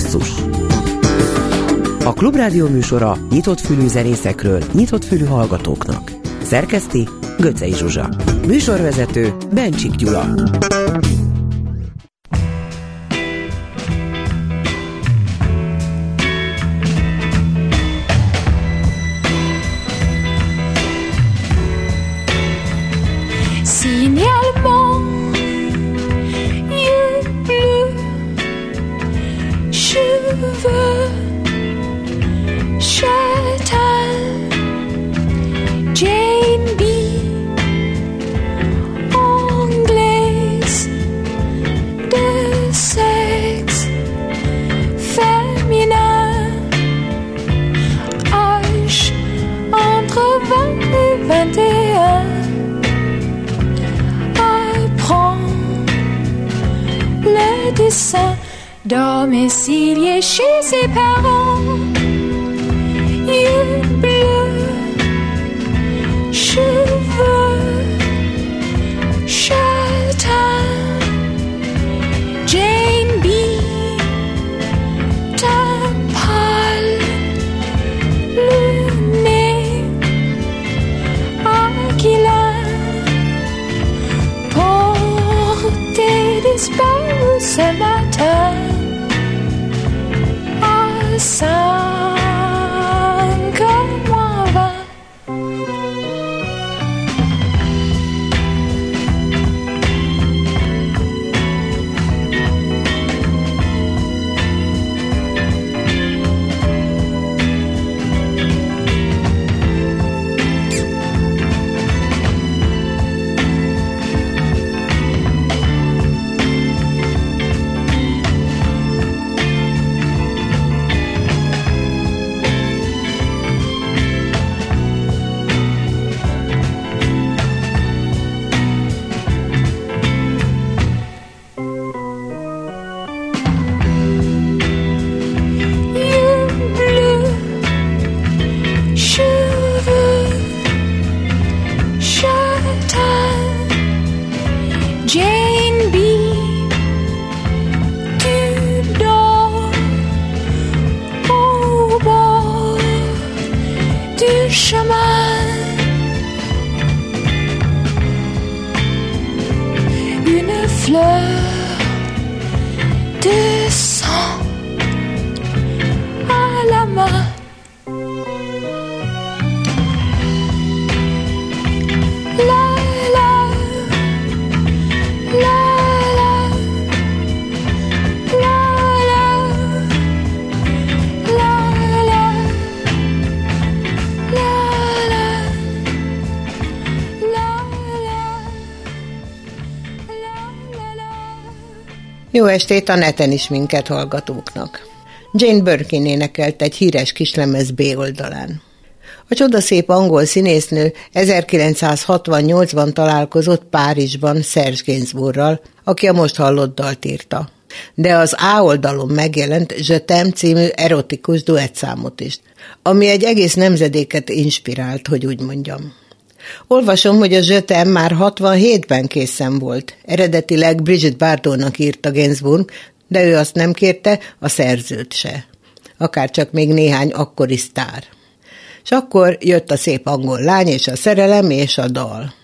Basszus. A Klubrádió műsora nyitott fülű zenészekről, nyitott fülű hallgatóknak. Szerkeszti Göcej Zsuzsa. Műsorvezető Bencsik Gyula domicilié chez ses parents. Jó estét a neten is minket hallgatóknak. Jane Birkin énekelt egy híres kislemez B oldalán. A csodaszép angol színésznő 1968-ban találkozott Párizsban Serge Gainsbourgral, aki a most hallott dalt írta. De az A oldalon megjelent Zsetem című erotikus duettszámot is, ami egy egész nemzedéket inspirált, hogy úgy mondjam. Olvasom, hogy a zsötem már 67-ben készen volt. Eredetileg Bridget Bardónak írta Gainsbourg, de ő azt nem kérte, a szerzőt se. Akár csak még néhány akkori sztár. És akkor jött a szép angol lány, és a szerelem, és a dal.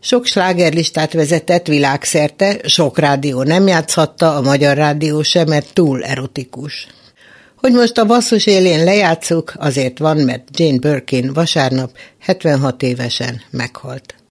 Sok slágerlistát vezetett világszerte, sok rádió nem játszhatta, a magyar rádió sem, mert túl erotikus. Hogy most a basszus élén lejátszuk, azért van, mert Jane Birkin vasárnap 76 évesen meghalt.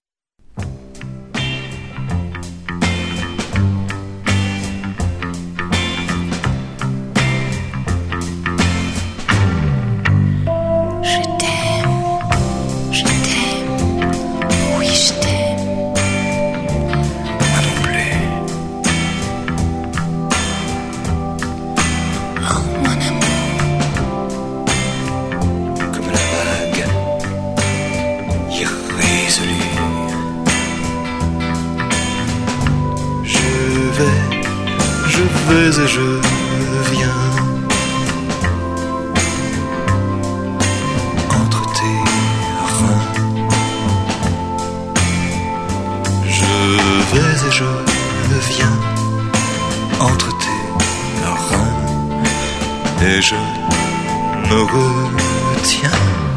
Et je me retiens.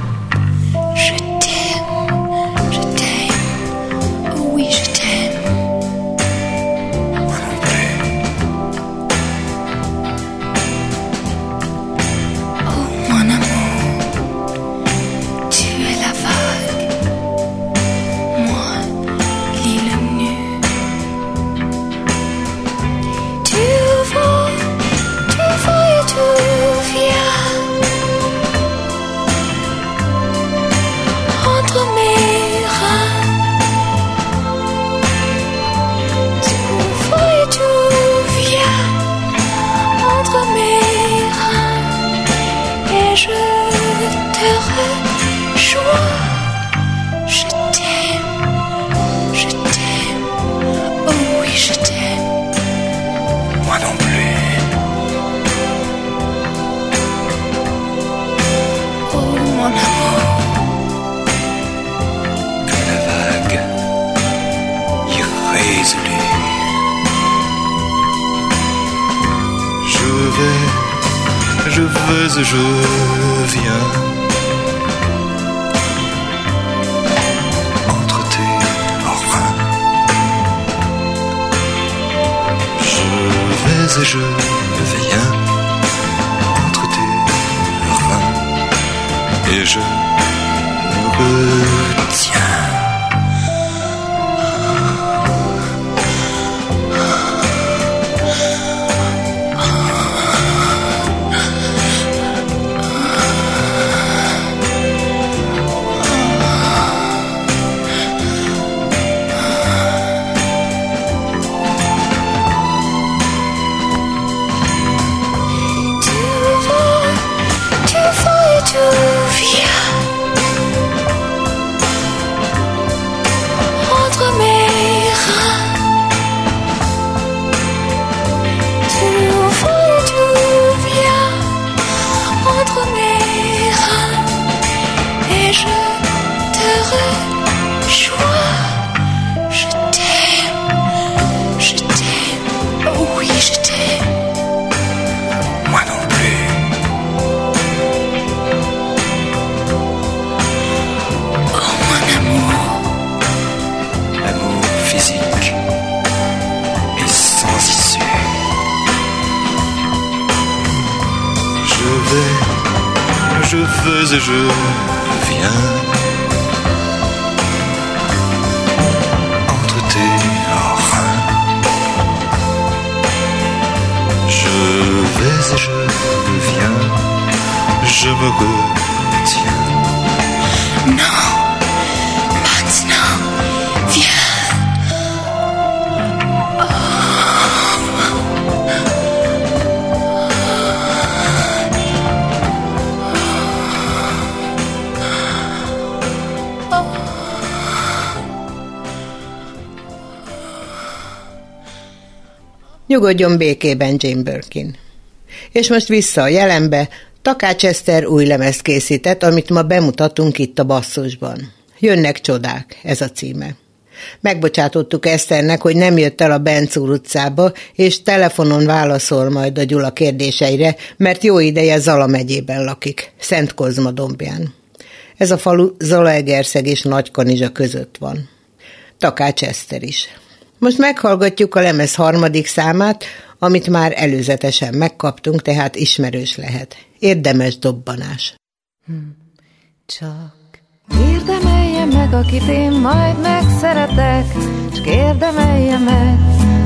Je viens. Nyugodjon békében Jane Birkin. És most vissza a jelenbe, Takács Eszter új lemezt készített, amit ma bemutatunk itt a basszusban. Jönnek csodák, ez a címe. Megbocsátottuk Eszternek, hogy nem jött el a Bencúr utcába, és telefonon válaszol majd a Gyula kérdéseire, mert jó ideje Zala megyében lakik, Szent Kozma dombján. Ez a falu Zalaegerszeg és Nagykanizsa között van. Takács Eszter is. Most meghallgatjuk a lemez harmadik számát, amit már előzetesen megkaptunk, tehát ismerős lehet. Érdemes dobbanás. Csak érdemelje meg, akit én majd megszeretek, csak érdemelje meg,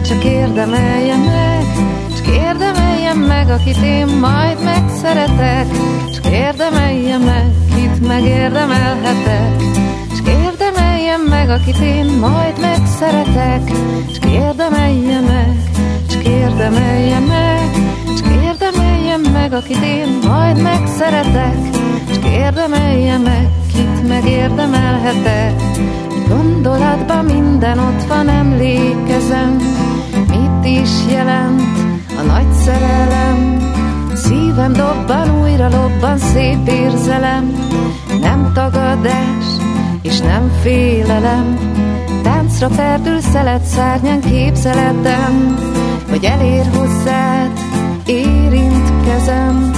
csak érdemelje meg, csak érdemelje meg, akit én majd megszeretek, csak érdemelje meg, kit megérdemelhetek, meg, akit én majd megszeretek, csak érdemelje meg, csak érdemelje meg, csak érdemelje meg, akit én majd megszeretek, csak érdemelje meg, kit megérdemelhetek. Gondolatban minden ott van, emlékezem, mit is jelent a nagy szerelem. Szívem dobban, újra lobban szép érzelem, nem tagadás, és nem félelem. Táncra perdül szelet szárnyán képzeletem, hogy elér hozzád, érint kezem,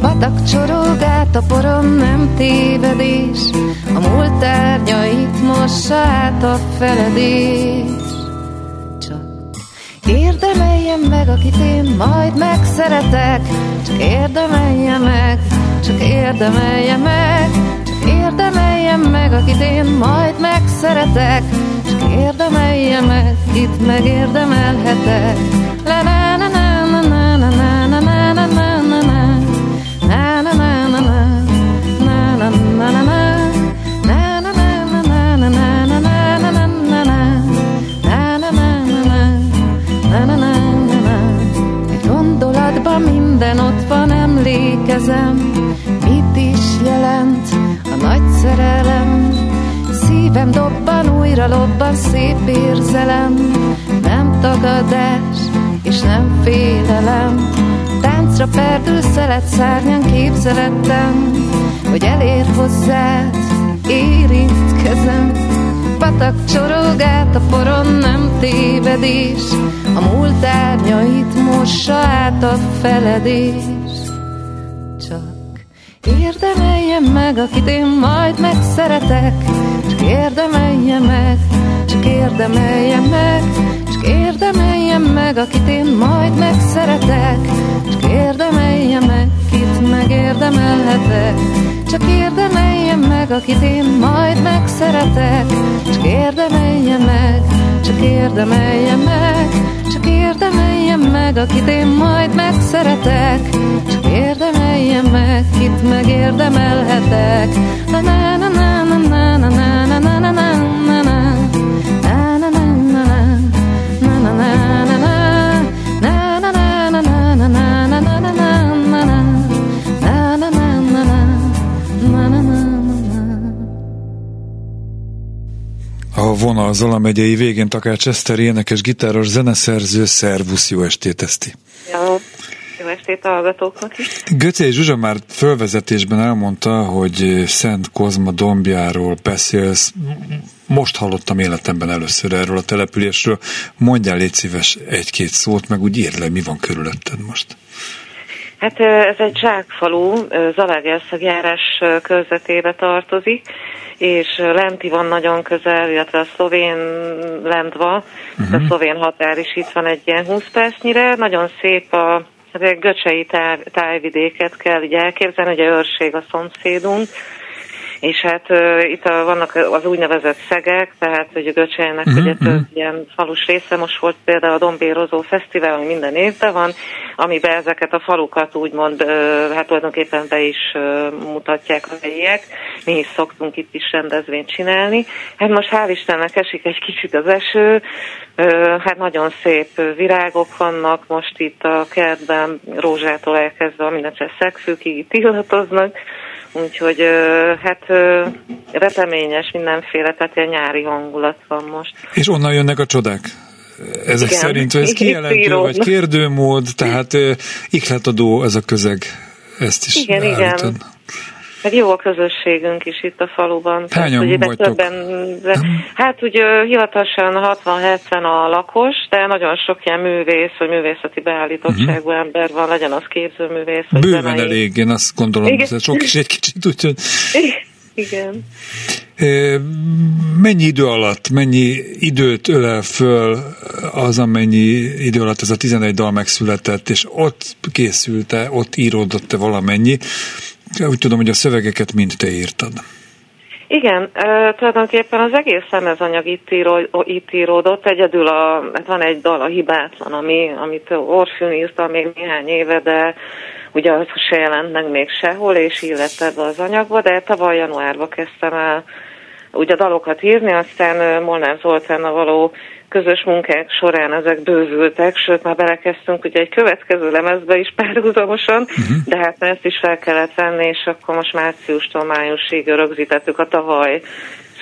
Patak csorog át a poron, nem tévedés, a múlt tárgyait mossa át a feledés. Érdemeljem meg, akit én majd megszeretek, csak érdemelje meg, csak érdemelje meg, csak érdemeljem meg, akit én majd megszeretek, csak érdemelje meg, itt megérdemelhetek. La la la la la la la la la la la minden ott van, emlékezem, mit is jelent nagy szerelem. Szívem dobban, újra lobban, szép érzelem, nem tagadás, és nem félelem. Táncra perdül szelet szárnyan képzelettem, hogy elér hozzád, érint kezem. Patak csorog át a poron, nem tévedés, a múlt árnyait mossa át a feledés. Csak érdemeljem meg, akit én majd megszeretek, csak érdemeljem meg, csak érdemeljem meg, csak érdemeljem meg, akit én majd megszeretek, csak érdemeljem meg, kit megérdemelhetek. Csak érdemeljem meg, akit én majd megszeretek, csak érdemeljem meg, csak érdemeljem meg, csak érdemeljem meg, akit én majd megszeretek, kit megérdemelhetek. Na na na na na na na na na na na A vonal Zala megyei végén Takács Eszter, énekes, gitáros, zeneszerző, szervusz, jó estét, Eszti! Jó, jó estét a hallgatóknak is. Göcé Zsuzsa már fölvezetésben elmondta, hogy Szent Kozma dombjáról beszélsz. Most hallottam életemben először erről a településről. Mondjál légy szíves egy-két szót, meg úgy írd le, mi van körülötted most. Hát ez egy zsákfalu, Zalaegerszeg járás körzetébe tartozik, és Lenti van nagyon közel, illetve a szlovén Lentva, uh-huh. a szlovén határ is itt van egy ilyen 20 percnyire. Nagyon szép a hát göcsei táj, tájvidéket kell így elképzelni, ugye őrség a szomszédunk, és hát uh, itt a, vannak az úgynevezett szegek, tehát hogy a Göcselynek uh-huh, ugye több uh-huh. ilyen falus része, most volt például a Dombérozó Fesztivál, ami minden évben van, amiben ezeket a falukat úgymond, uh, hát tulajdonképpen be is uh, mutatják a helyiek, mi is szoktunk itt is rendezvényt csinálni. Hát most hál' Istennek esik egy kicsit az eső, uh, hát nagyon szép virágok vannak most itt a kertben, rózsától elkezdve mindenféle szegfőkig itt illatoznak, Úgyhogy hát repeményes mindenféle, tehát ilyen nyári hangulat van most. És onnan jönnek a csodák? Ezek Igen. szerint, ez kijelentő, vagy kérdőmód, tehát ihletadó ez a közeg, ezt is Igen, állítod. igen. Meg jó a közösségünk is itt a faluban. Hányan vagytok? Többen, hát ugye hivatalosan 60-70 a lakos, de nagyon sok ilyen művész, vagy művészeti beállítottságú uh-huh. ember van, legyen az képzőművész. Vagy Bőven zenei. elég, én azt gondolom, hogy ez sok is egy kicsit, úgyhogy... Igen. Mennyi idő alatt, mennyi időt ölel föl az, amennyi idő alatt ez a 11 dal megszületett, és ott készült-e, ott íródott-e valamennyi, úgy tudom, hogy a szövegeket mind te írtad. Igen, e, tulajdonképpen az egész szemezanyag itt, író, itt íródott, egyedül a, hát van egy dal, a hibátlan, ami, amit Orfűn írta még néhány éve, de ugye az se jelent meg még sehol, és illett be az anyagba, de tavaly januárban kezdtem el ugye dalokat írni, aztán Molnár Zoltánnal való közös munkák során ezek bővültek, sőt már belekezdtünk ugye egy következő lemezbe is párhuzamosan, uh-huh. de hát ezt is fel kellett venni, és akkor most márciustól májusig rögzítettük a tavaly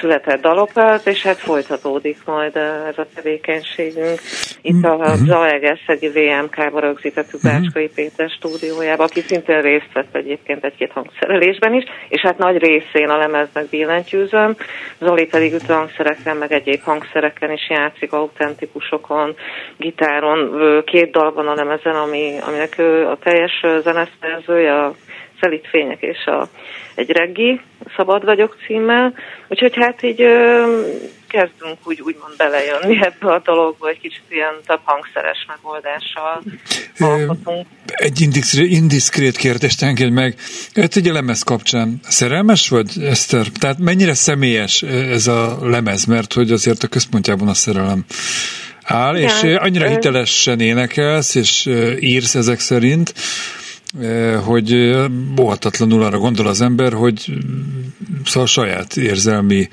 született dalokat, és hát folytatódik majd ez a tevékenységünk. Itt a uh-huh. Zalaegerszegi VMK-ba rögzítettük uh-huh. Bácskai Péter stúdiójába, aki szintén részt vett egyébként egy-két hangszerelésben is, és hát nagy részén a lemeznek billentyűzöm, Zoli pedig hangszereken, meg egyéb hangszereken is játszik, autentikusokon, gitáron, két dal van a lemezen, ami, aminek ő a teljes zeneszerzője, a Szelit Fények és a, egy reggi, Szabad vagyok címmel, úgyhogy hát így ö, kezdünk úgy úgymond belejönni ebbe a dologba, egy kicsit ilyen több hangszeres megoldással alkotunk. Egy indiszkrét, indiszkrét kérdést engedj meg. Hát egy lemez kapcsán szerelmes vagy, Eszter? Tehát mennyire személyes ez a lemez, mert hogy azért a központjában a szerelem áll, Igen. és annyira hitelesen énekelsz, és írsz ezek szerint, hogy óhatatlanul arra gondol az ember, hogy szóval saját érzelmi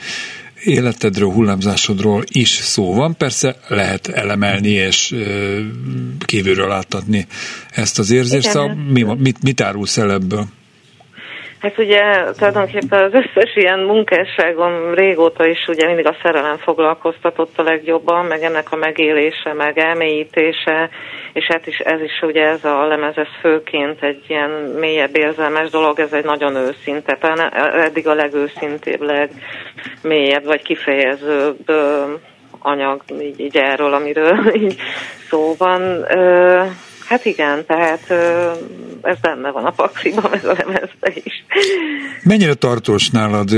életedről, hullámzásodról is szó van. Persze lehet elemelni és kívülről átadni ezt az érzést. Szóval mi, mit, mit árulsz el ebből? Hát ugye tulajdonképpen az összes ilyen munkásságom régóta is ugye mindig a szerelem foglalkoztatott a legjobban, meg ennek a megélése, meg elmélyítése, és hát is ez is ugye ez a lemez, ez főként egy ilyen mélyebb érzelmes dolog, ez egy nagyon őszinte, talán eddig a legőszintébb, legmélyebb vagy kifejezőbb anyag így, így erről, amiről így szó van. Hát igen, tehát ez benne van a pakliban, ez a lemezbe is. Mennyire tartós nálad,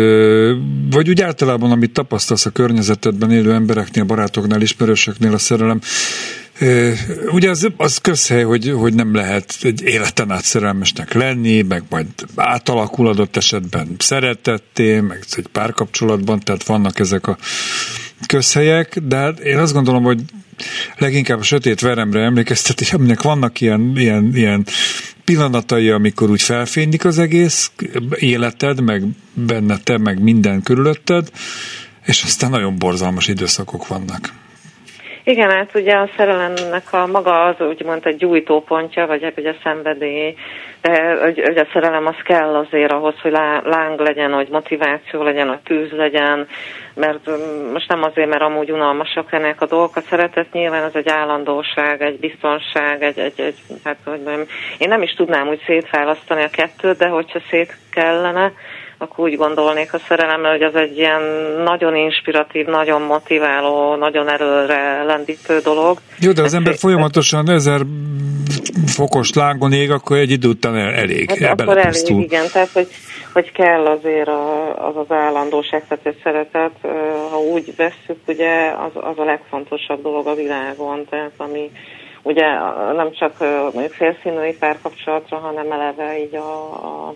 vagy úgy általában, amit tapasztalsz a környezetedben élő embereknél, barátoknál, ismerősöknél a szerelem, Ugye az, az közhely, hogy, hogy nem lehet egy életen át szerelmesnek lenni, meg majd átalakul adott esetben szeretetté, meg egy párkapcsolatban, tehát vannak ezek a közhelyek, de hát én azt gondolom, hogy leginkább a sötét veremre emlékeztet, aminek vannak ilyen, ilyen, ilyen pillanatai, amikor úgy felfénylik az egész életed, meg benne te, meg minden körülötted, és aztán nagyon borzalmas időszakok vannak. Igen, hát ugye a szerelemnek a maga az úgymond egy gyújtópontja, vagy egy a szenvedély, de hogy, hogy a szerelem az kell azért ahhoz, hogy láng legyen, hogy motiváció legyen, hogy tűz legyen, mert mm, most nem azért, mert amúgy unalmasak ennek a dolgok, a szeretet nyilván az egy állandóság, egy biztonság, egy, egy, egy hát hogy mondjam, én nem is tudnám úgy szétválasztani a kettőt, de hogyha szét kellene, akkor úgy gondolnék a szerelemre, hogy az egy ilyen nagyon inspiratív, nagyon motiváló, nagyon erőre lendítő dolog. Jó, de az ember folyamatosan ezer fokos lángon ég, akkor egy idő után elég. Hát akkor elég, igen. Tehát, hogy, hogy kell azért az az állandóság, tehát egy szeretet, ha úgy vesszük, ugye az, az a legfontosabb dolog a világon, tehát ami ugye nem csak mondjuk félszínűi párkapcsolatra, hanem eleve így a, a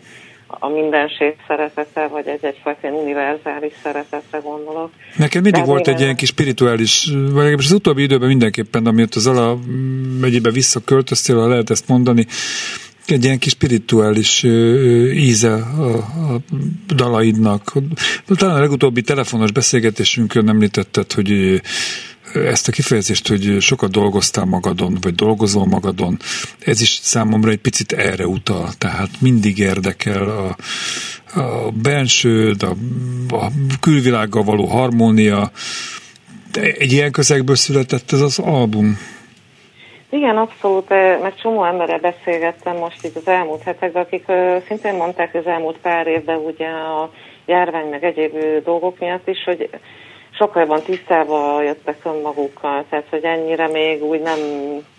a mindenség szeretete, vagy egy egyfajta univerzális szeretetre gondolok. Nekem mindig volt egy ilyen kis spirituális, vagy legalábbis az utóbbi időben mindenképpen, amiatt az Ala megyébe visszaköltöztél, ha lehet ezt mondani, egy ilyen kis spirituális íze a, a dalaidnak. Talán a legutóbbi telefonos beszélgetésünkön említetted, hogy ezt a kifejezést, hogy sokat dolgoztál magadon, vagy dolgozol magadon, ez is számomra egy picit erre utal. Tehát mindig érdekel a, a bensőd, a, a külvilággal való harmónia. Egy ilyen közegből született ez az album. Igen, abszolút, mert csomó emberre beszélgettem most itt az elmúlt hetekben, akik szintén mondták az elmúlt pár évben ugye a járvány meg egyéb dolgok miatt is, hogy sokkal jobban tisztába jöttek önmagukkal, tehát hogy ennyire még úgy nem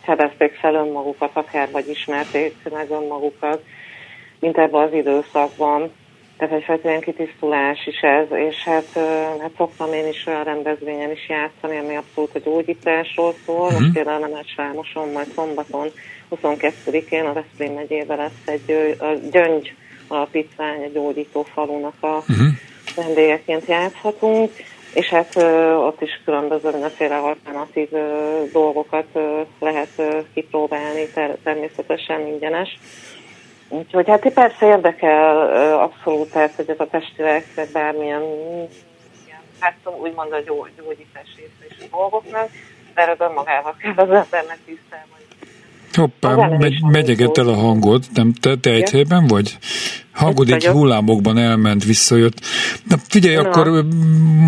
fedezték fel önmagukat, akár vagy ismerték meg önmagukat, mint ebben az időszakban. Tehát egyfajta ilyen kitisztulás is ez, és hát, hát szoktam én is olyan rendezvényen is játszani, ami abszolút a gyógyításról szól. Uh-huh. Most például nem Sámoson, majd szombaton 22-én a Veszprém megyében lesz egy a Gyöngy alapítvány, egy gyógyító falunak a uh-huh. vendégeként játszhatunk és hát ott is különböző mindenféle alternatív dolgokat lehet kipróbálni, természetesen ingyenes. Úgyhogy hát persze érdekel abszolút, tehát, hogy ez a testileg, bármilyen hát úgymond a gyógy, gyógyítás a dolgoknak, de erről önmagával kell az embernek tisztelni. Hoppá, megy, megyeget el a hangod, nem te, te egy helyben vagy? Hangod egy hullámokban elment, visszajött. Na figyelj, Na. akkor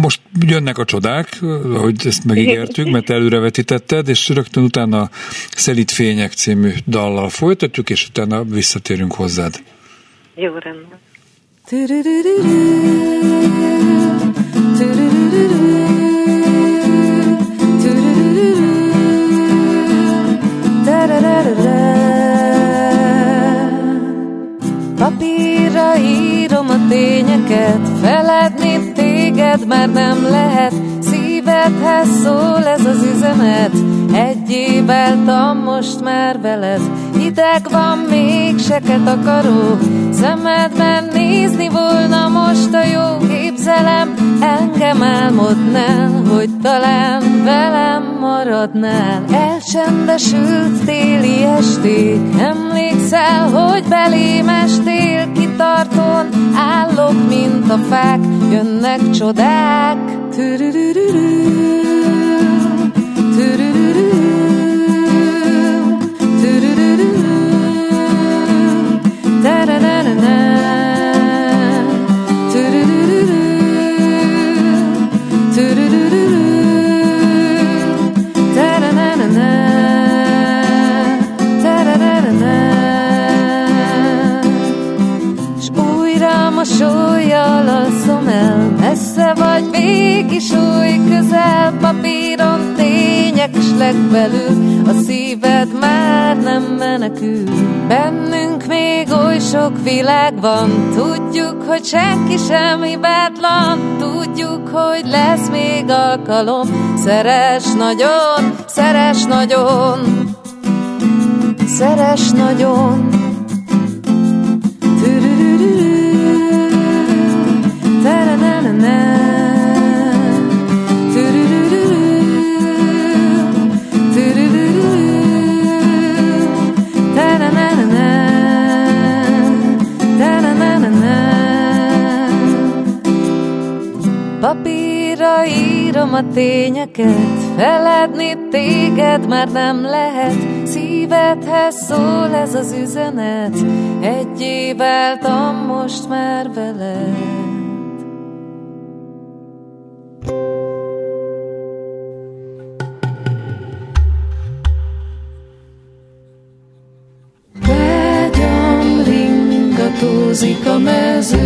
most jönnek a csodák, hogy ezt megígértük, mert előrevetítetted, és rögtön utána Szelit Fények című dallal folytatjuk, és utána visszatérünk hozzád. Jó rendben. Tényeket, feledni téged már nem lehet, szívedhez szól ez az üzenet, egy év most már veled, hideg van, még seket akaró, szemedben nézni volna most a jó képzelem, engem álmodnál, hogy talán velem maradnál. Elcsendesült téli esték, emlékszel, hogy belém estél, kitartón állok, mint a fák, jönnek csodák. Türürürürü, közel Papíron tények s legbelül A szíved már nem menekül. Bennünk még oly sok világ van Tudjuk, hogy senki sem hibátlan Tudjuk, hogy lesz még alkalom. Szeres nagyon, szeres nagyon Szeres nagyon Papírra írom a tényeket, feledni téged már nem lehet, szívedhez szól ez az üzenet, egy év most már veled. Vágyam ringatózik a mezőben,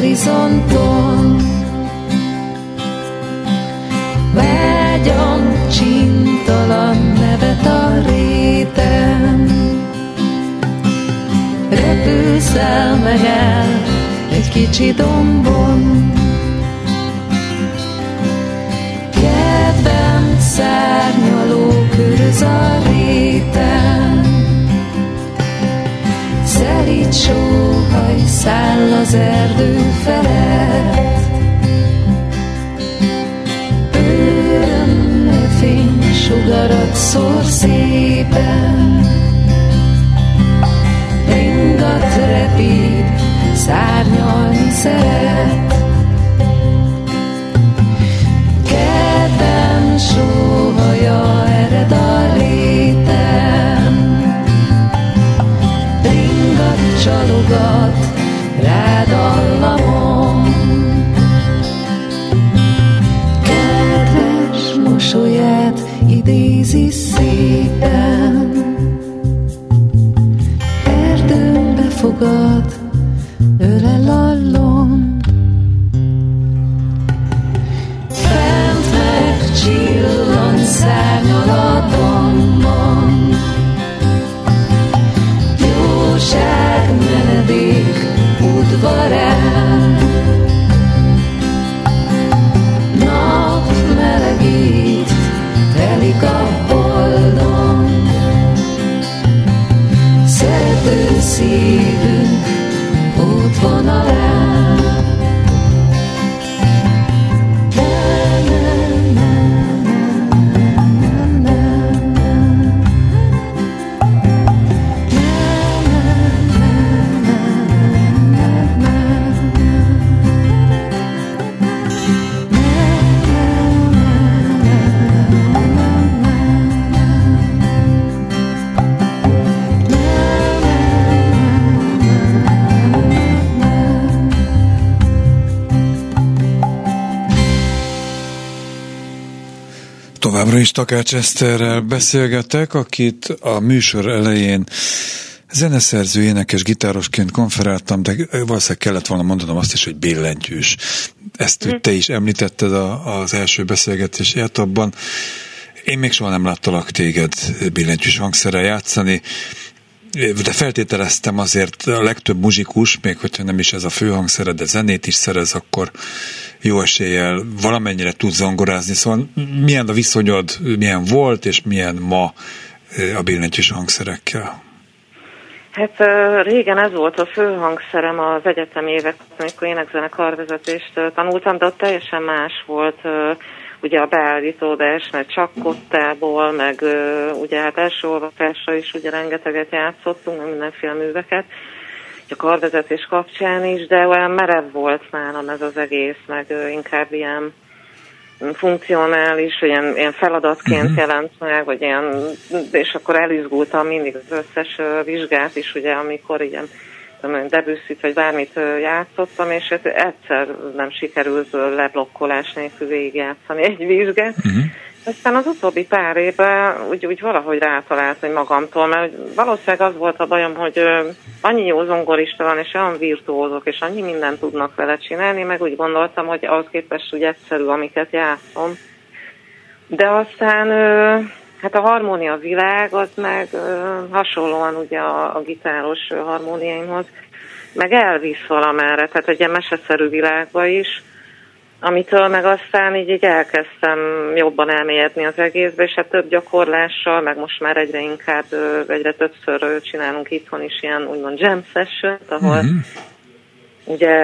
horizonton, Vágyam csintalan nevet a réten, Repülsz el, megáll egy kicsi dombon, Kedvem szárnyaló köröz a réten, Szelít sóhaj száll az erdő felett, Öröm fény sugarat szór szépen, Ringat repít, szárnyalni szeret, Kedvem sóhaja Csalogat rád allamon. Kedves mosolyát idézi szépen, is Takács Eszterrel beszélgetek, akit a műsor elején zeneszerző, énekes, gitárosként konferáltam, de valószínűleg kellett volna mondanom azt is, hogy billentyűs. Ezt hogy te is említetted a, az első beszélgetés abban. Én még soha nem láttalak téged billentyűs hangszerrel játszani, de feltételeztem azért a legtöbb muzsikus, még hogyha nem is ez a főhangszered, de zenét is szerez, akkor jó eséllyel valamennyire tud zongorázni. Szóval milyen a viszonyod, milyen volt, és milyen ma a billentyűs hangszerekkel? Hát régen ez volt a fő hangszerem az egyetem évek, amikor énekzene karvezetést tanultam, de ott teljesen más volt ugye a beállítódás, mert csak kottából, meg ugye hát első olvasásra is ugye rengeteget játszottunk, meg mindenféle műveket, a karvezetés kapcsán is, de olyan merev volt nálam ez az egész, meg inkább ilyen funkcionális, ilyen, ilyen feladatként uh-huh. jelent meg, vagy ilyen, és akkor elizgultam mindig az összes vizsgát is, ugye, amikor ilyen debüsszit, vagy bármit játszottam, és egyszer nem sikerült leblokkolás nélkül végigjátszani egy vizsgát. Uh-huh. Aztán az utóbbi pár évben úgy, úgy valahogy rátaláltam magamtól, mert valószínűleg az volt a bajom, hogy annyi jó zongorista van, és olyan virtuózok, és annyi mindent tudnak vele csinálni, meg úgy gondoltam, hogy ahhoz képest úgy egyszerű, amiket játszom. De aztán hát a harmónia világ az meg hasonlóan ugye a, a gitáros harmóniáimhoz, meg elvisz valamerre, tehát egy ilyen meseszerű világba is, amitől meg aztán így, így elkezdtem jobban elmélyedni az egészbe, és hát több gyakorlással, meg most már egyre inkább, egyre többször csinálunk itthon is ilyen úgymond jam session ahol mm-hmm. ugye,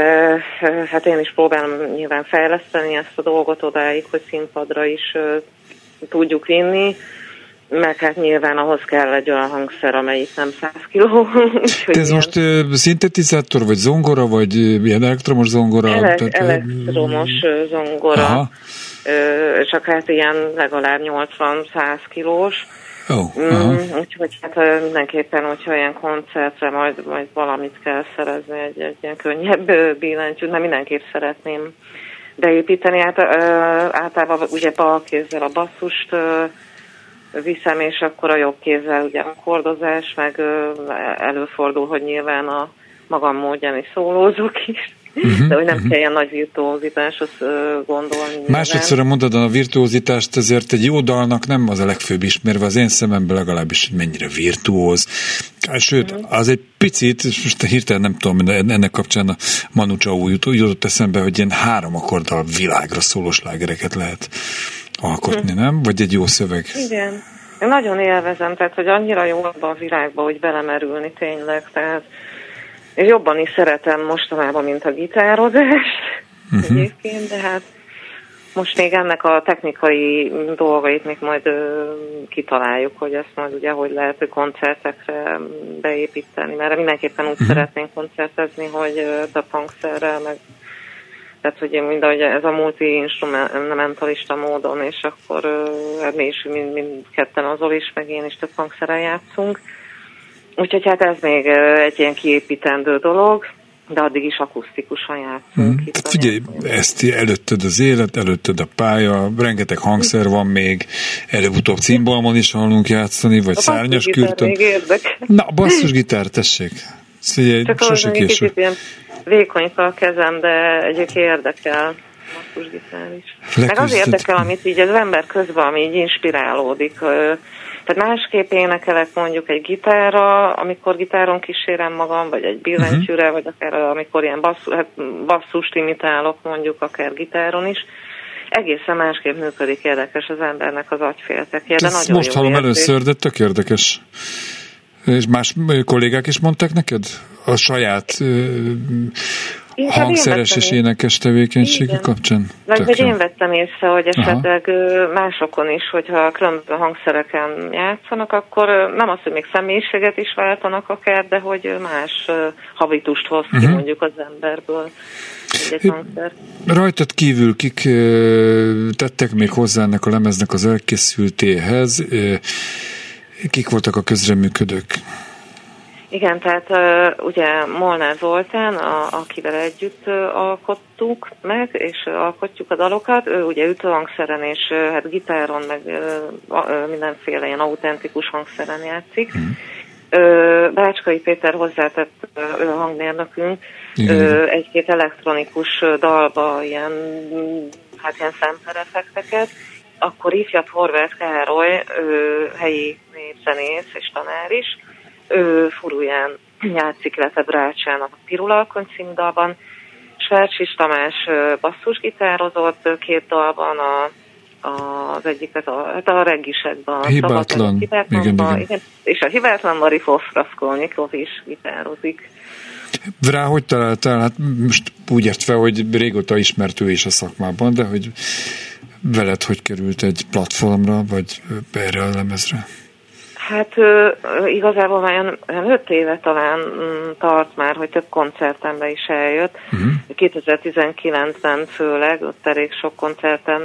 hát én is próbálom nyilván fejleszteni ezt a dolgot odáig, hogy színpadra is tudjuk vinni, meg hát nyilván ahhoz kell egy olyan hangszer, amelyik nem 100 kiló. Te ez most uh, szintetizátor, vagy zongora, vagy ilyen elektromos zongora? Ele- tehát, elektromos uh, zongora. Aha. Uh, csak hát ilyen legalább 80-100 kilós. Oh, mm, úgyhogy hát mindenképpen, hogyha ilyen koncertre majd, majd valamit kell szerezni, egy, egy ilyen könnyebb billentyűt, mert mindenképp szeretném beépíteni. Hát, uh, általában ugye bal kézzel a basszust uh, viszem, és akkor a jobb kézzel ugye a kordozás, meg előfordul, hogy nyilván a magam módján is szólózok is. Uh-huh, de hogy nem uh-huh. kell ilyen nagy virtuózitáshoz gondolni. Másodszor mondod a virtuózitást, ezért egy jó dalnak nem az a legfőbb ismerve az én szememben legalábbis, hogy mennyire virtuóz. Sőt, uh-huh. az egy picit, most hirtelen nem tudom, ennek kapcsán a Manu Chao jutott eszembe, hogy ilyen három akkorddal világra szólós lágereket lehet alkotni, hm. nem? Vagy egy jó szöveg? Igen. Én nagyon élvezem, tehát, hogy annyira jó abban a világba, hogy belemerülni tényleg, tehát és jobban is szeretem mostanában, mint a gitározást uh-huh. egyébként, de hát most még ennek a technikai dolgait még majd ö, kitaláljuk, hogy ezt majd ugye hogy lehet koncertekre beépíteni, mert mindenképpen úgy uh-huh. szeretnénk koncertezni, hogy a hangszerrel, meg tehát hogy mind, ez a multi-instrumentalista módon, és akkor mi is mind, mind ketten azol is, meg én is több hangszere játszunk. Úgyhogy hát ez még egy ilyen kiépítendő dolog, de addig is akusztikusan játszunk. Mm. Tehát figyelj, ezt előtted az élet, előtted a pálya, rengeteg hangszer van még, előbb-utóbb cimbalmon is hallunk játszani, vagy a szárnyas kürtön. Na, basszusgitár, tessék. Figyelj, sose késő. Ilyen vékony a kezem, de egyébként érdekel basszusgitár is. Leküzdött. Meg az érdekel, amit így az ember közben, ami így inspirálódik. Tehát másképp énekelek mondjuk egy gitárra, amikor gitáron kísérem magam, vagy egy billentyűre, uh-huh. vagy akár amikor ilyen basszus, hát basszust imitálok mondjuk akár gitáron is. Egészen másképp működik érdekes az embernek az agyféltekje, de nagyon most hallom először, de tök érdekes. És más kollégák is mondták neked? A saját Inkább hangszeres és énekes tevékenysége kapcsán? Meg hogy én vettem észre, hogy esetleg Aha. másokon is, hogyha különböző hangszereken játszanak, akkor nem az, hogy még személyiséget is váltanak akár, de hogy más habitust hoz ki uh-huh. mondjuk az emberből. Egy Rajtad kívül kik tettek még hozzá ennek a lemeznek az elkészültéhez? Kik voltak a közreműködők? Igen, tehát ugye Molnár Zoltán, a, akivel együtt alkottuk meg, és alkotjuk a dalokat, ő ugye ütőhangszeren és hát gitáron, meg mindenféle ilyen autentikus hangszeren játszik. Mm. Bácskai Péter hozzátett ő a hangmérnökünk uh, egy-két elektronikus dalba ilyen, hát ilyen szemperefekteket, akkor ifjabb Horváth Károly, ő, helyi népzenész és tanár is, ő furuján játszik, illetve Brácsának a Pirulalkony című dalban, Svercsis Tamás basszusgitározott két dalban, a, az egyiket a, hát a reggisekben. a Hibátlan. A Hibátlanban, Igen, igen. És a hibátlan Marifov Raskolnikov is gitározik. Rá hogy találtál? Hát most úgy értve, hogy régóta ismert ő is a szakmában, de hogy veled hogy került egy platformra, vagy erre a lemezre? Hát igazából már olyan- olyan öt éve talán mm, tart már, hogy több koncertembe is eljött. Uh-huh. 2019-ben főleg, ott elég sok koncerten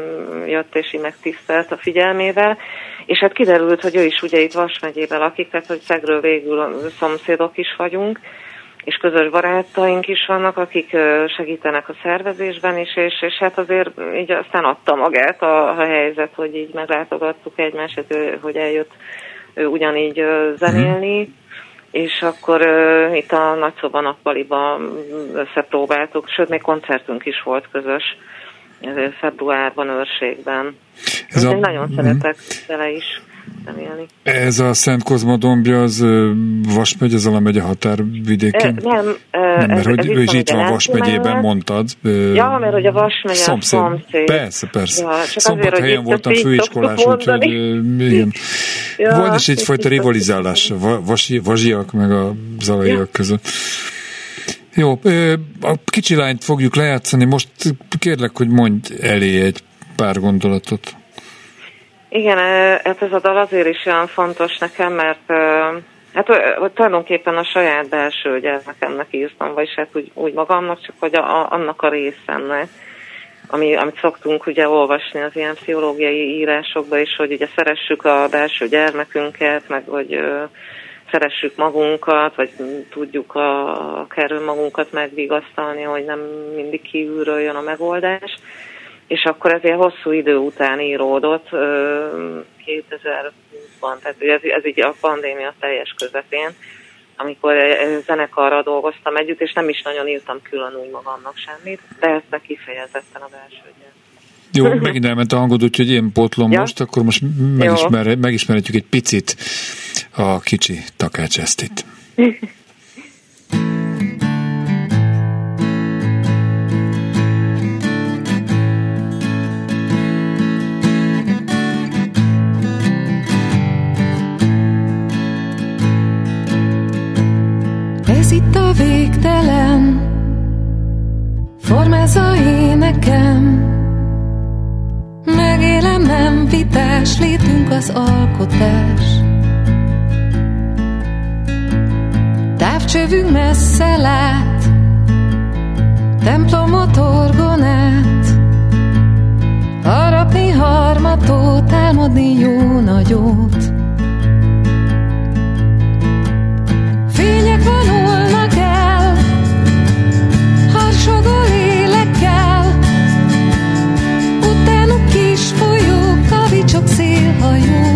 jött és így megtisztelt a figyelmével, és hát kiderült, hogy ő is ugye itt Vas megyében lakik, tehát hogy Szegről végül szomszédok is vagyunk, és közös barátaink is vannak, akik segítenek a szervezésben is, és, és hát azért így aztán adta magát a, a helyzet, hogy így meglátogattuk egymást, hogy eljött ő ugyanígy zenélni, és akkor ö, itt a nagyszoba nappaliban összepróbáltuk, sőt, még koncertünk is volt közös februárban, őrségben. Ez a- a... Nagyon Mhm. szeretek vele is zenélni. Ez a Szent Kozma dombja, az Vas megy, az alamegy a Ö, határvidéken? nem, ö, Nem, mert ez, hogy ez ő is itt van Vas megyében, mondtad. Ja, mert hogy a Vas megye szomszéd. szomszéd. Persze, persze. Ja, Szombathelyen voltam főiskolás, úgyhogy igen. Ja, Volt is egyfajta rivalizálás a va- vasi, vazsiak meg a zalaiak Ja. között. Jó, a kicsi lányt fogjuk lejátszani, most kérlek, hogy mondj elé egy pár gondolatot. Igen, hát ez a dal azért is olyan fontos nekem, mert hát tulajdonképpen a saját belső gyermekemnek írtam, vagyis hát úgy, úgy magamnak, csak hogy a, annak a részemnek, ami, amit szoktunk ugye olvasni az ilyen pszichológiai írásokban is, hogy ugye szeressük a belső gyermekünket, meg hogy szeressük magunkat, vagy tudjuk a, akár önmagunkat megvigasztalni, hogy nem mindig kívülről jön a megoldás. És akkor ezért hosszú idő után íródott, ö, 2020-ban, tehát ez, ez így a pandémia teljes közepén, amikor egy zenekarra dolgoztam együtt, és nem is nagyon írtam külön úgy magamnak semmit, de ezt kifejezetten a belső. Jó, megint elment a hangod, úgyhogy én pótlom Ja. most, akkor most megismer, megismerhetjük egy picit a kicsi Takács Esztit. vitás Létünk az alkotás. Távcsövünk messze lát Templomot orgonát. Harapni harmatot Álmodni jó nagyot 所有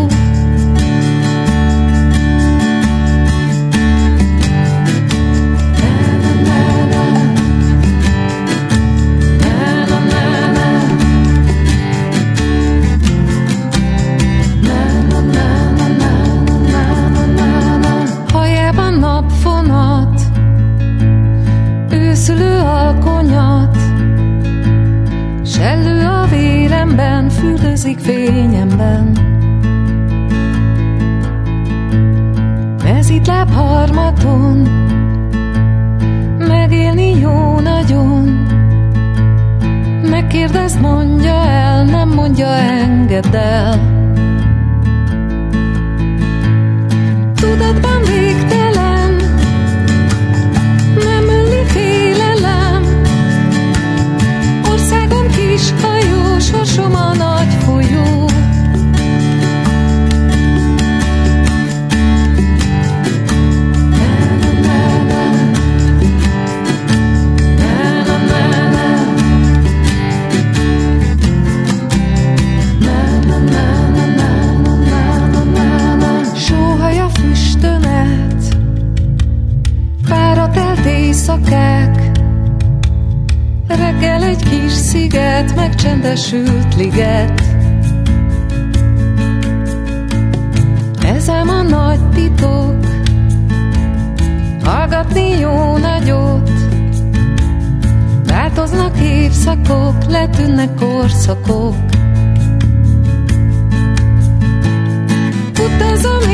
Cause I'm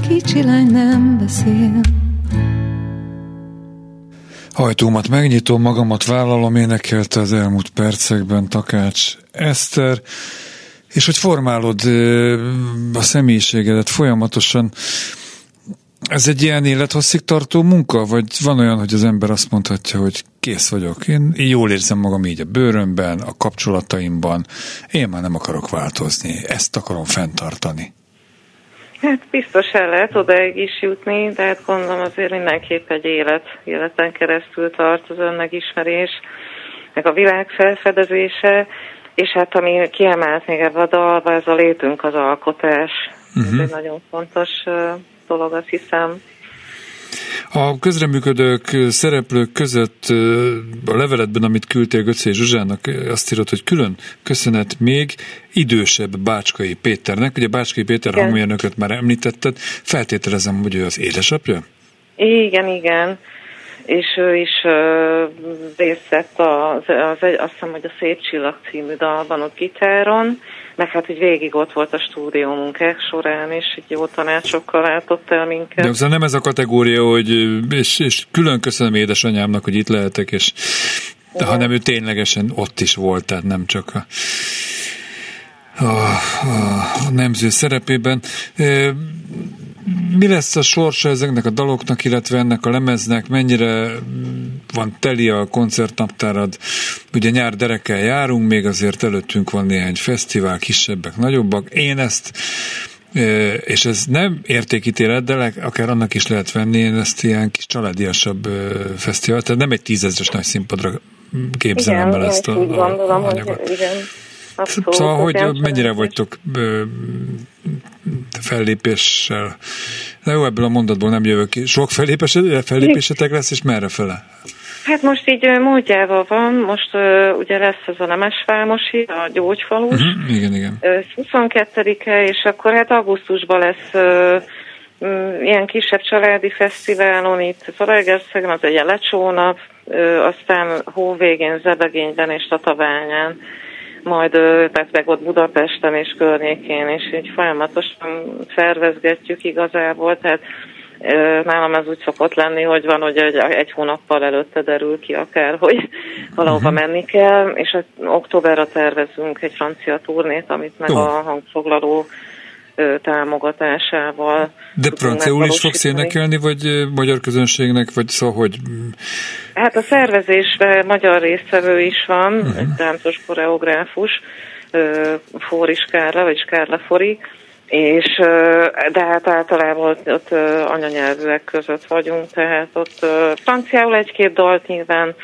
kicsi lány nem beszél. Ajtómat megnyitom, magamat vállalom, énekelte az elmúlt percekben Takács Eszter, és hogy formálod a személyiségedet folyamatosan, ez egy ilyen élethosszig tartó munka, vagy van olyan, hogy az ember azt mondhatja, hogy kész vagyok, én jól érzem magam így a bőrömben, a kapcsolataimban, én már nem akarok változni, ezt akarom fenntartani. Hát biztos el lehet odaig is jutni, de hát gondolom azért mindenképp egy élet, életen keresztül tart az önmegismerés, meg a világ felfedezése, és hát ami kiemelt még ebbe a dalba, ez a létünk az alkotás. Uh-huh. Ez egy nagyon fontos dolog, azt hiszem. A közreműködők, szereplők között a leveletben, amit küldtél Göcé Zsuzsának, azt írott, hogy külön köszönet még idősebb Bácskai Péternek. Ugye Bácskai Péter hangmérnököt már említetted, feltételezem, hogy ő az édesapja? Igen, igen. És ő is részt vett az, az, azt hiszem, hogy a Szép Csillag című dalban ott gitáron, meg hát hogy végig ott volt a stúdió munkák során, és így jó tanácsokkal látott el minket. De nem ez a kategória, hogy és, és külön köszönöm édesanyámnak, hogy itt lehetek, és de, hanem ő ténylegesen ott is volt, tehát nem csak a, a, a nemző szerepében. Ö, Mi lesz a sorsa ezeknek a daloknak, illetve ennek a lemeznek, mennyire van teli a koncertnaptárad? Ugye nyár derekkel járunk, még azért előttünk van néhány fesztivál, kisebbek, nagyobbak. Én ezt Ö, és ez nem értékítélet, de akár annak is lehet venni, én ezt ilyen kis családiasabb ö, fesztivál, tehát nem egy tízezres nagy színpadra képzelem igen, el ezt a, a hogy anyagot. igen. Abszolút, Szóval, az hogy mennyire vagytok fellépéssel? Na jó, ebből a mondatból nem jövök ki. Sok fellépésetek, fellépésetek lesz, és merre fele? Hát most így ö, múltjával van, most ö, ugye lesz ez a Nemesvámosi, a gyógyfalus, Uh-huh. Igen, igen. Ö, 22-e, és akkor hát augusztusban lesz ö, mm, ilyen kisebb családi fesztiválon itt Zalaegerszegen, az egy lecsónap, ö, aztán hó végén Zebegényben és Tatabányán, majd tehát meg ott Budapesten és környékén, és így folyamatosan szervezgetjük igazából, tehát nálam ez úgy szokott lenni, hogy van, hogy egy, egy hónappal előtte derül ki akár, hogy valahova Mhm. menni kell, és októberre tervezünk egy francia turnét, amit meg a hangfoglaló támogatásával De franciául is fogsz énekelni, vagy magyar közönségnek, vagy szóval, hogy Hát a szervezésben magyar résztvevő is van, uh-huh. egy táncos koreográfus, Fóris Kárla, vagy Kárla Fori, és de hát általában ott, ott anyanyelvűek között vagyunk, tehát ott franciául egy-két dalt nyilván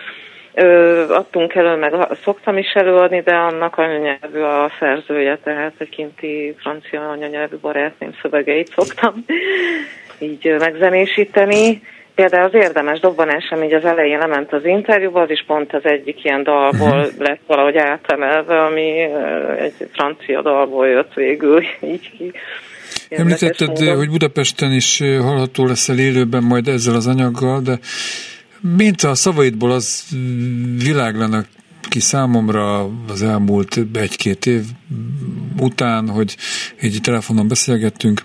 ö, adtunk elő, meg szoktam is előadni, de annak anyanyelvű a szerzője, tehát egy kinti francia anyanyelvű barátném szövegeit szoktam így megzenésíteni. Például az érdemes dobbanás, ami így az elején lement az interjúba, az is pont az egyik ilyen dalból uh-huh. lett valahogy átemelve, ami egy francia dalból jött végül így ki. Említetted, módon. hogy Budapesten is hallható leszel élőben majd ezzel az anyaggal, de mint a szavaidból az világlanak ki számomra az elmúlt egy-két év után, hogy egy telefonon beszélgettünk,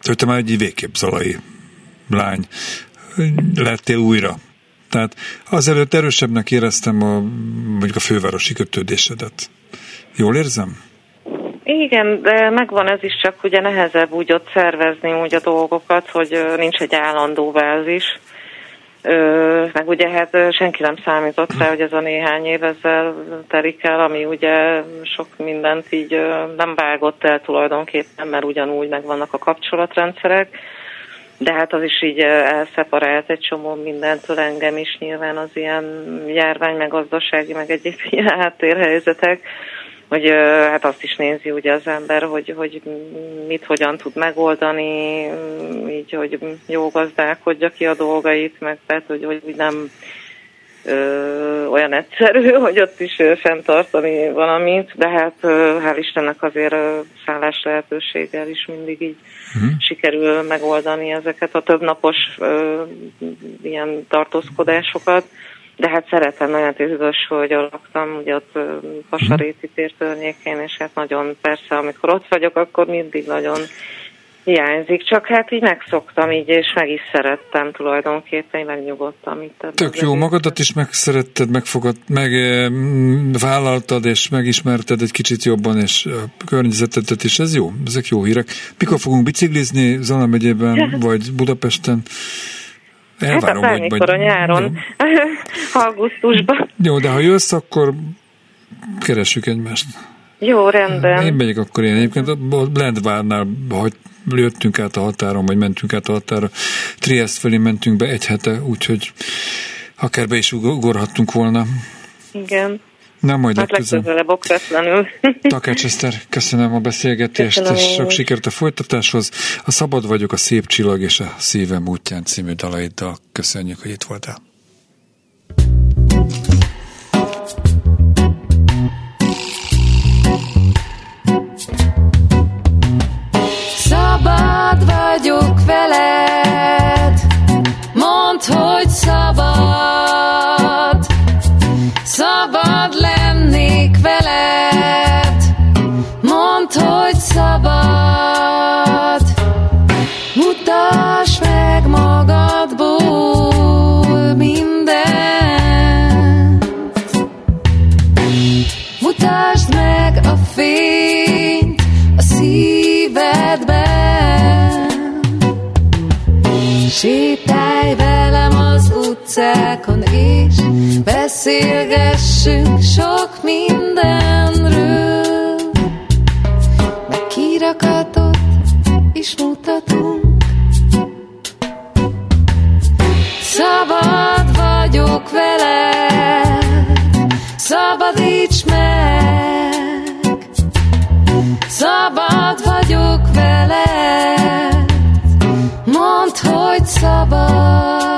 hogy te már egy végképp zalai lány lettél újra. Tehát azelőtt erősebbnek éreztem a, mondjuk a fővárosi kötődésedet. Jól érzem? Igen, de megvan ez is, csak ugye nehezebb úgy ott szervezni úgy a dolgokat, hogy nincs egy állandó bázis. Ö, meg ugye hát senki nem számított rá, hogy ez a néhány év ezzel telik el, ami ugye sok mindent így nem vágott el tulajdonképpen, mert ugyanúgy megvannak a kapcsolatrendszerek, de hát az is így elszeparált egy csomó mindentől engem is nyilván az ilyen járvány, meg gazdasági, meg egyéb ilyen háttérhelyzetek hogy hát azt is nézi ugye az ember, hogy, hogy mit hogyan tud megoldani, mm, így, hogy jó gazdálkodja ki a dolgait, meg tehát, hogy, hogy nem ö, olyan egyszerű, hogy ott is ö, fenntartani valamit, de hát ö, hál' Istennek azért ö, szállás lehetőséggel is mindig így Mhm. sikerül megoldani ezeket a többnapos ö, ilyen tartózkodásokat. De hát szeretem nagyon hogy laktam, ugye ott Pasaréti tér környékén, és hát nagyon persze, amikor ott vagyok, akkor mindig nagyon hiányzik. Csak hát így megszoktam így, és meg is szerettem tulajdonképpen, így megnyugodtam itt. Tök jó, magadat is megszeretted, megfogad, meg eh, és megismerted egy kicsit jobban, és a környezetedet is, ez jó, ezek jó hírek. Mikor fogunk biciklizni Zala megyében, vagy Budapesten? Hát Elvárom, a hogy bármikor a nyáron, augusztusban. Jó. de ha jössz, akkor keressük egymást. Jó, rendben. Én megyek akkor én. Egyébként a Lendvárnál, hogy jöttünk át a határon, vagy mentünk át a határa, Trieste felé mentünk be egy hete, úgyhogy akár be is ugorhattunk volna. Igen. Nem, majd Hát legközelebb. legközelebb okvetlenül. Takács Eszter, köszönöm a beszélgetést, Köszönöm és sok sikert a folytatáshoz. A Szabad vagyok, a Szép csillag és a Szívem útján című dalaiddal köszönjük, hogy itt voltál. Szabad vagyok veled, beszélgessünk sok mindenről. Meg kirakatot is mutatunk. Szabad vagyok veled, szabadíts meg. Szabad vagyok veled, mondd, hogy. Szabad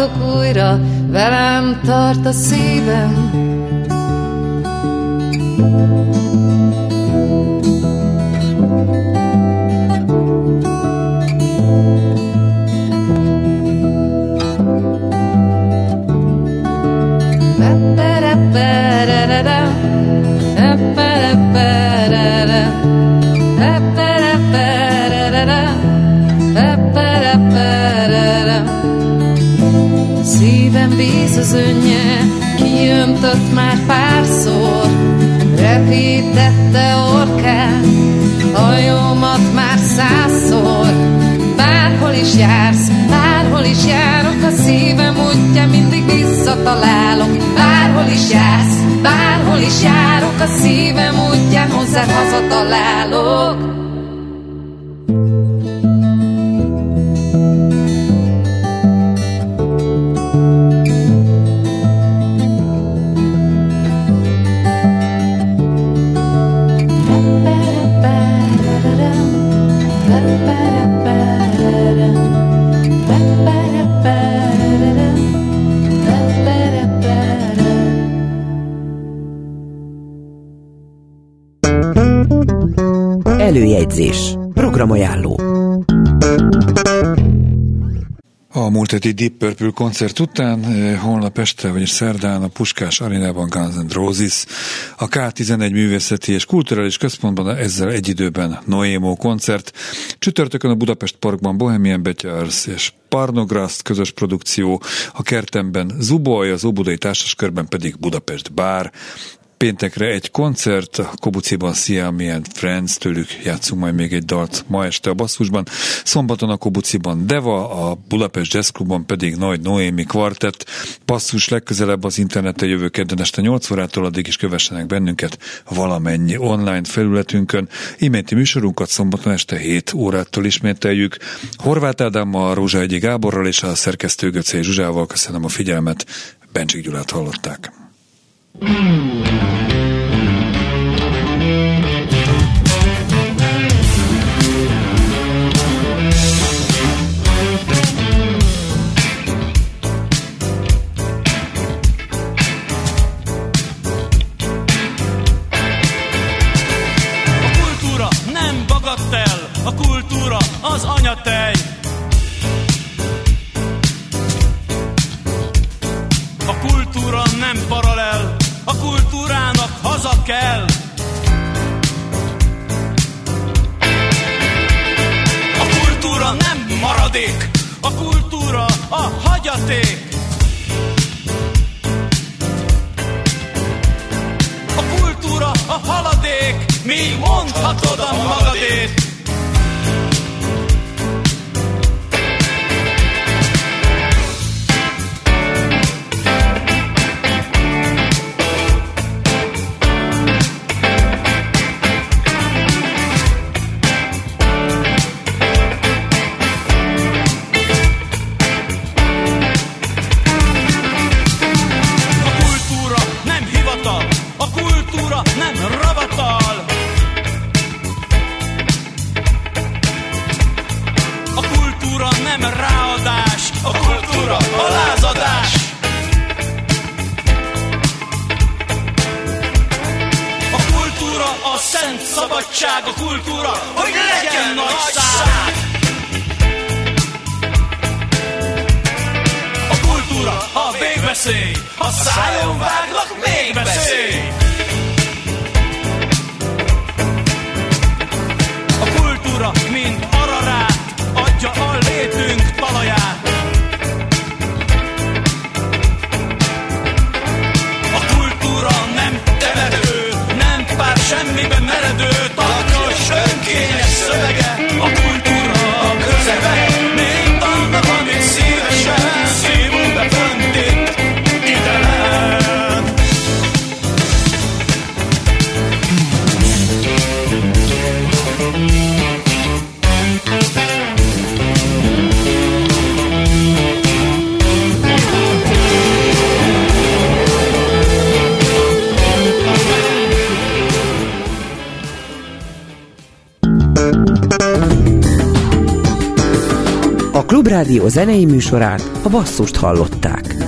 Tartok újra, velem tart a szívem. Jársz, bárhol is járok, a szívem útján hozzá hazatalálok. Heti Deep Purple koncert után eh, holnap este, vagyis szerdán a Puskás Arénában Guns N' Roses, a K11 Művészeti és Kulturális Központban ezzel egy időben Noémo koncert, csütörtökön a Budapest Parkban Bohemian Betyars és Parnograszt közös produkció, a kertemben Zuboly, az Óbudai Társaskörben pedig Budapest Bár, Péntekre egy koncert, a Kobuciban Siami and Friends, tőlük játszunk majd még egy dalt ma este a basszusban. Szombaton a Kobuciban Deva, a Budapest Jazz Clubban pedig Nagy Noémi kvartett. Basszus legközelebb az interneten jövő kedden este 8 órától, addig is kövessenek bennünket valamennyi online felületünkön. Iménti műsorunkat szombaton este 7 órától ismételjük. Horváth Ádámmal, Rózsa Egyi Gáborral és a szerkesztő Göcé Zsuzsával köszönöm a figyelmet. Bencsik Gyulát hallották. Mm-hmm. Mondhatod a magadét. A Klubrádió zenei műsorát a basszust hallották.